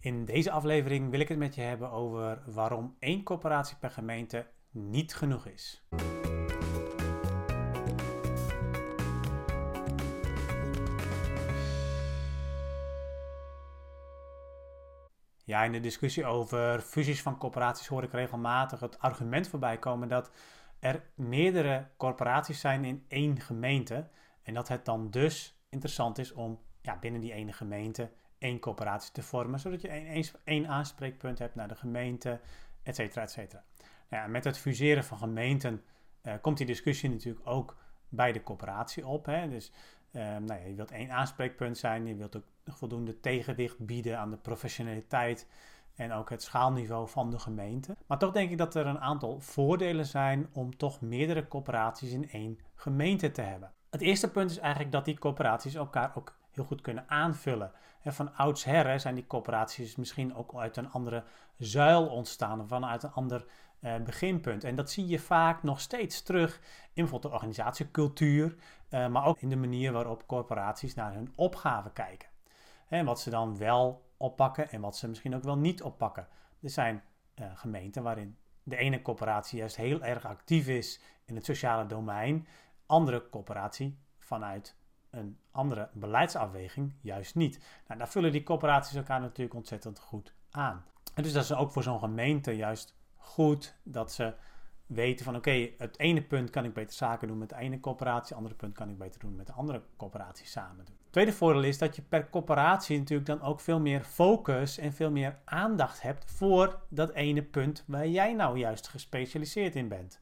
In deze aflevering wil ik het met je hebben over waarom één coöperatie per gemeente niet genoeg is. Ja, in de discussie over fusies van corporaties hoor ik regelmatig het argument voorbij komen dat er meerdere corporaties zijn in één gemeente. En dat het dan dus interessant is om ja, binnen die ene gemeente één coöperatie te vormen, zodat je één, één aanspreekpunt hebt naar de gemeente, et cetera, et cetera. Nou ja, met het fuseren van gemeenten uh, komt die discussie natuurlijk ook bij de coöperatie op. Hè? Dus uh, nou ja, je wilt één aanspreekpunt zijn, je wilt ook voldoende tegenwicht bieden aan de professionaliteit en ook het schaalniveau van de gemeente. Maar toch denk ik dat er een aantal voordelen zijn om toch meerdere coöperaties in één gemeente te hebben. Het eerste punt is eigenlijk dat die coöperaties elkaar ook goed kunnen aanvullen. En van oudsher zijn die coöperaties misschien ook uit een andere zuil ontstaan, vanuit een ander uh, beginpunt. En dat zie je vaak nog steeds terug in bijvoorbeeld de organisatiecultuur, uh, maar ook in de manier waarop corporaties naar hun opgaven kijken. En wat ze dan wel oppakken en wat ze misschien ook wel niet oppakken. Er zijn uh, gemeenten waarin de ene coöperatie juist heel erg actief is in het sociale domein, andere coöperatie vanuit een andere beleidsafweging juist niet. Nou, daar vullen die coöperaties elkaar natuurlijk ontzettend goed aan. En dus dat is ook voor zo'n gemeente juist goed dat ze weten van oké, het ene punt kan ik beter zaken doen met de ene coöperatie, het andere punt kan ik beter doen met de andere coöperatie samen doen. Tweede voordeel is dat je per coöperatie natuurlijk dan ook veel meer focus en veel meer aandacht hebt voor dat ene punt waar jij nou juist gespecialiseerd in bent.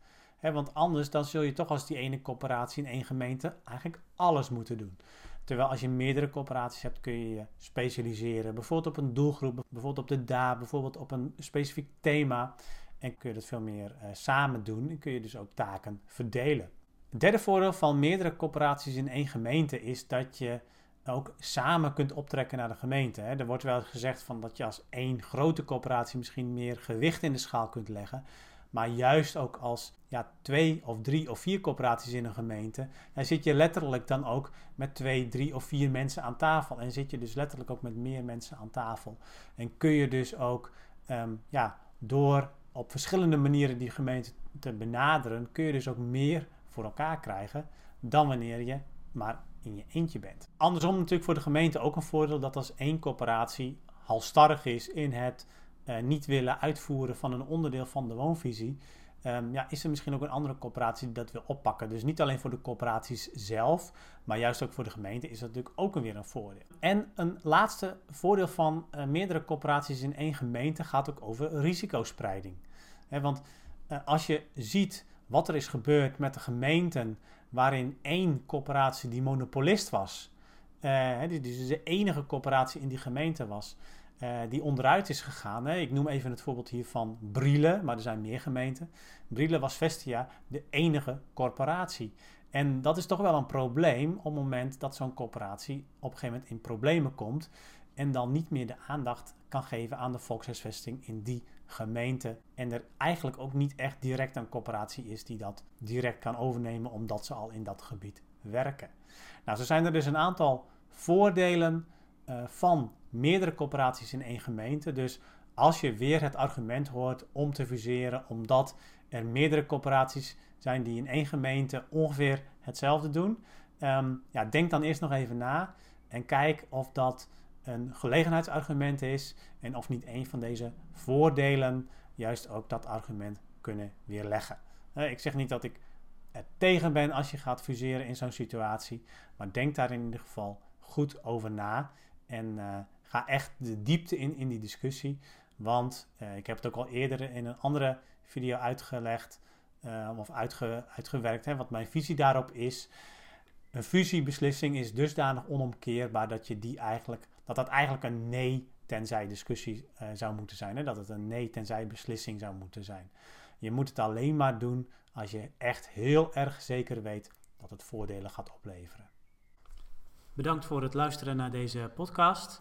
Want anders dan zul je toch als die ene coöperatie in één gemeente eigenlijk alles moeten doen. Terwijl als je meerdere coöperaties hebt, kun je je specialiseren. Bijvoorbeeld op een doelgroep, bijvoorbeeld op de DA, bijvoorbeeld op een specifiek thema. En kun je dat veel meer uh, samen doen en kun je dus ook taken verdelen. Het derde voordeel van meerdere coöperaties in één gemeente is dat je ook samen kunt optrekken naar de gemeente. Hè. Er wordt wel gezegd van dat je als één grote coöperatie misschien meer gewicht in de schaal kunt leggen. Maar juist ook als ja, twee of drie of vier coöperaties in een gemeente, dan zit je letterlijk dan ook met twee, drie of vier mensen aan tafel. En zit je dus letterlijk ook met meer mensen aan tafel. En kun je dus ook um, ja, door op verschillende manieren die gemeente te benaderen, kun je dus ook meer voor elkaar krijgen dan wanneer je maar in je eentje bent. Andersom natuurlijk voor de gemeente ook een voordeel dat als één coöperatie halstarrig is in het uh, niet willen uitvoeren van een onderdeel van de woonvisie, um, ja, is er misschien ook een andere coöperatie die dat wil oppakken. Dus niet alleen voor de coöperaties zelf, maar juist ook voor de gemeente is dat natuurlijk ook weer een voordeel. En een laatste voordeel van uh, meerdere coöperaties in één gemeente gaat ook over risicospreiding. Want uh, als je ziet wat er is gebeurd met de gemeenten waarin één coöperatie die monopolist was, die dus de enige coöperatie in die gemeente was, uh, die onderuit is gegaan. Hè. Ik noem even het voorbeeld hier van Brielle, maar er zijn meer gemeenten. Brielle was Vestia de enige corporatie. En dat is toch wel een probleem op het moment dat zo'n corporatie op een gegeven moment in problemen komt en dan niet meer de aandacht kan geven aan de volkshuisvesting in die gemeente. En er eigenlijk ook niet echt direct een corporatie is die dat direct kan overnemen omdat ze al in dat gebied werken. Nou, zo zijn er dus een aantal voordelen uh, van meerdere corporaties in één gemeente. Dus als je weer het argument hoort om te fuseren, omdat er meerdere corporaties zijn die in één gemeente ongeveer hetzelfde doen, um, ja, denk dan eerst nog even na en kijk of dat een gelegenheidsargument is en of niet een van deze voordelen juist ook dat argument kunnen weerleggen. Ik zeg niet dat ik er tegen ben als je gaat fuseren in zo'n situatie, maar denk daar in ieder geval goed over na en uh, ga echt de diepte in in die discussie. Want uh, ik heb het ook al eerder in een andere video uitgelegd uh, of uitge, uitgewerkt, hè, wat mijn visie daarop is. Een fusiebeslissing is dusdanig onomkeerbaar dat je die eigenlijk dat dat eigenlijk een nee tenzij discussie uh, zou moeten zijn. Hè? Dat het een nee tenzij beslissing zou moeten zijn. Je moet het alleen maar doen als je echt heel erg zeker weet dat het voordelen gaat opleveren. Bedankt voor het luisteren naar deze podcast.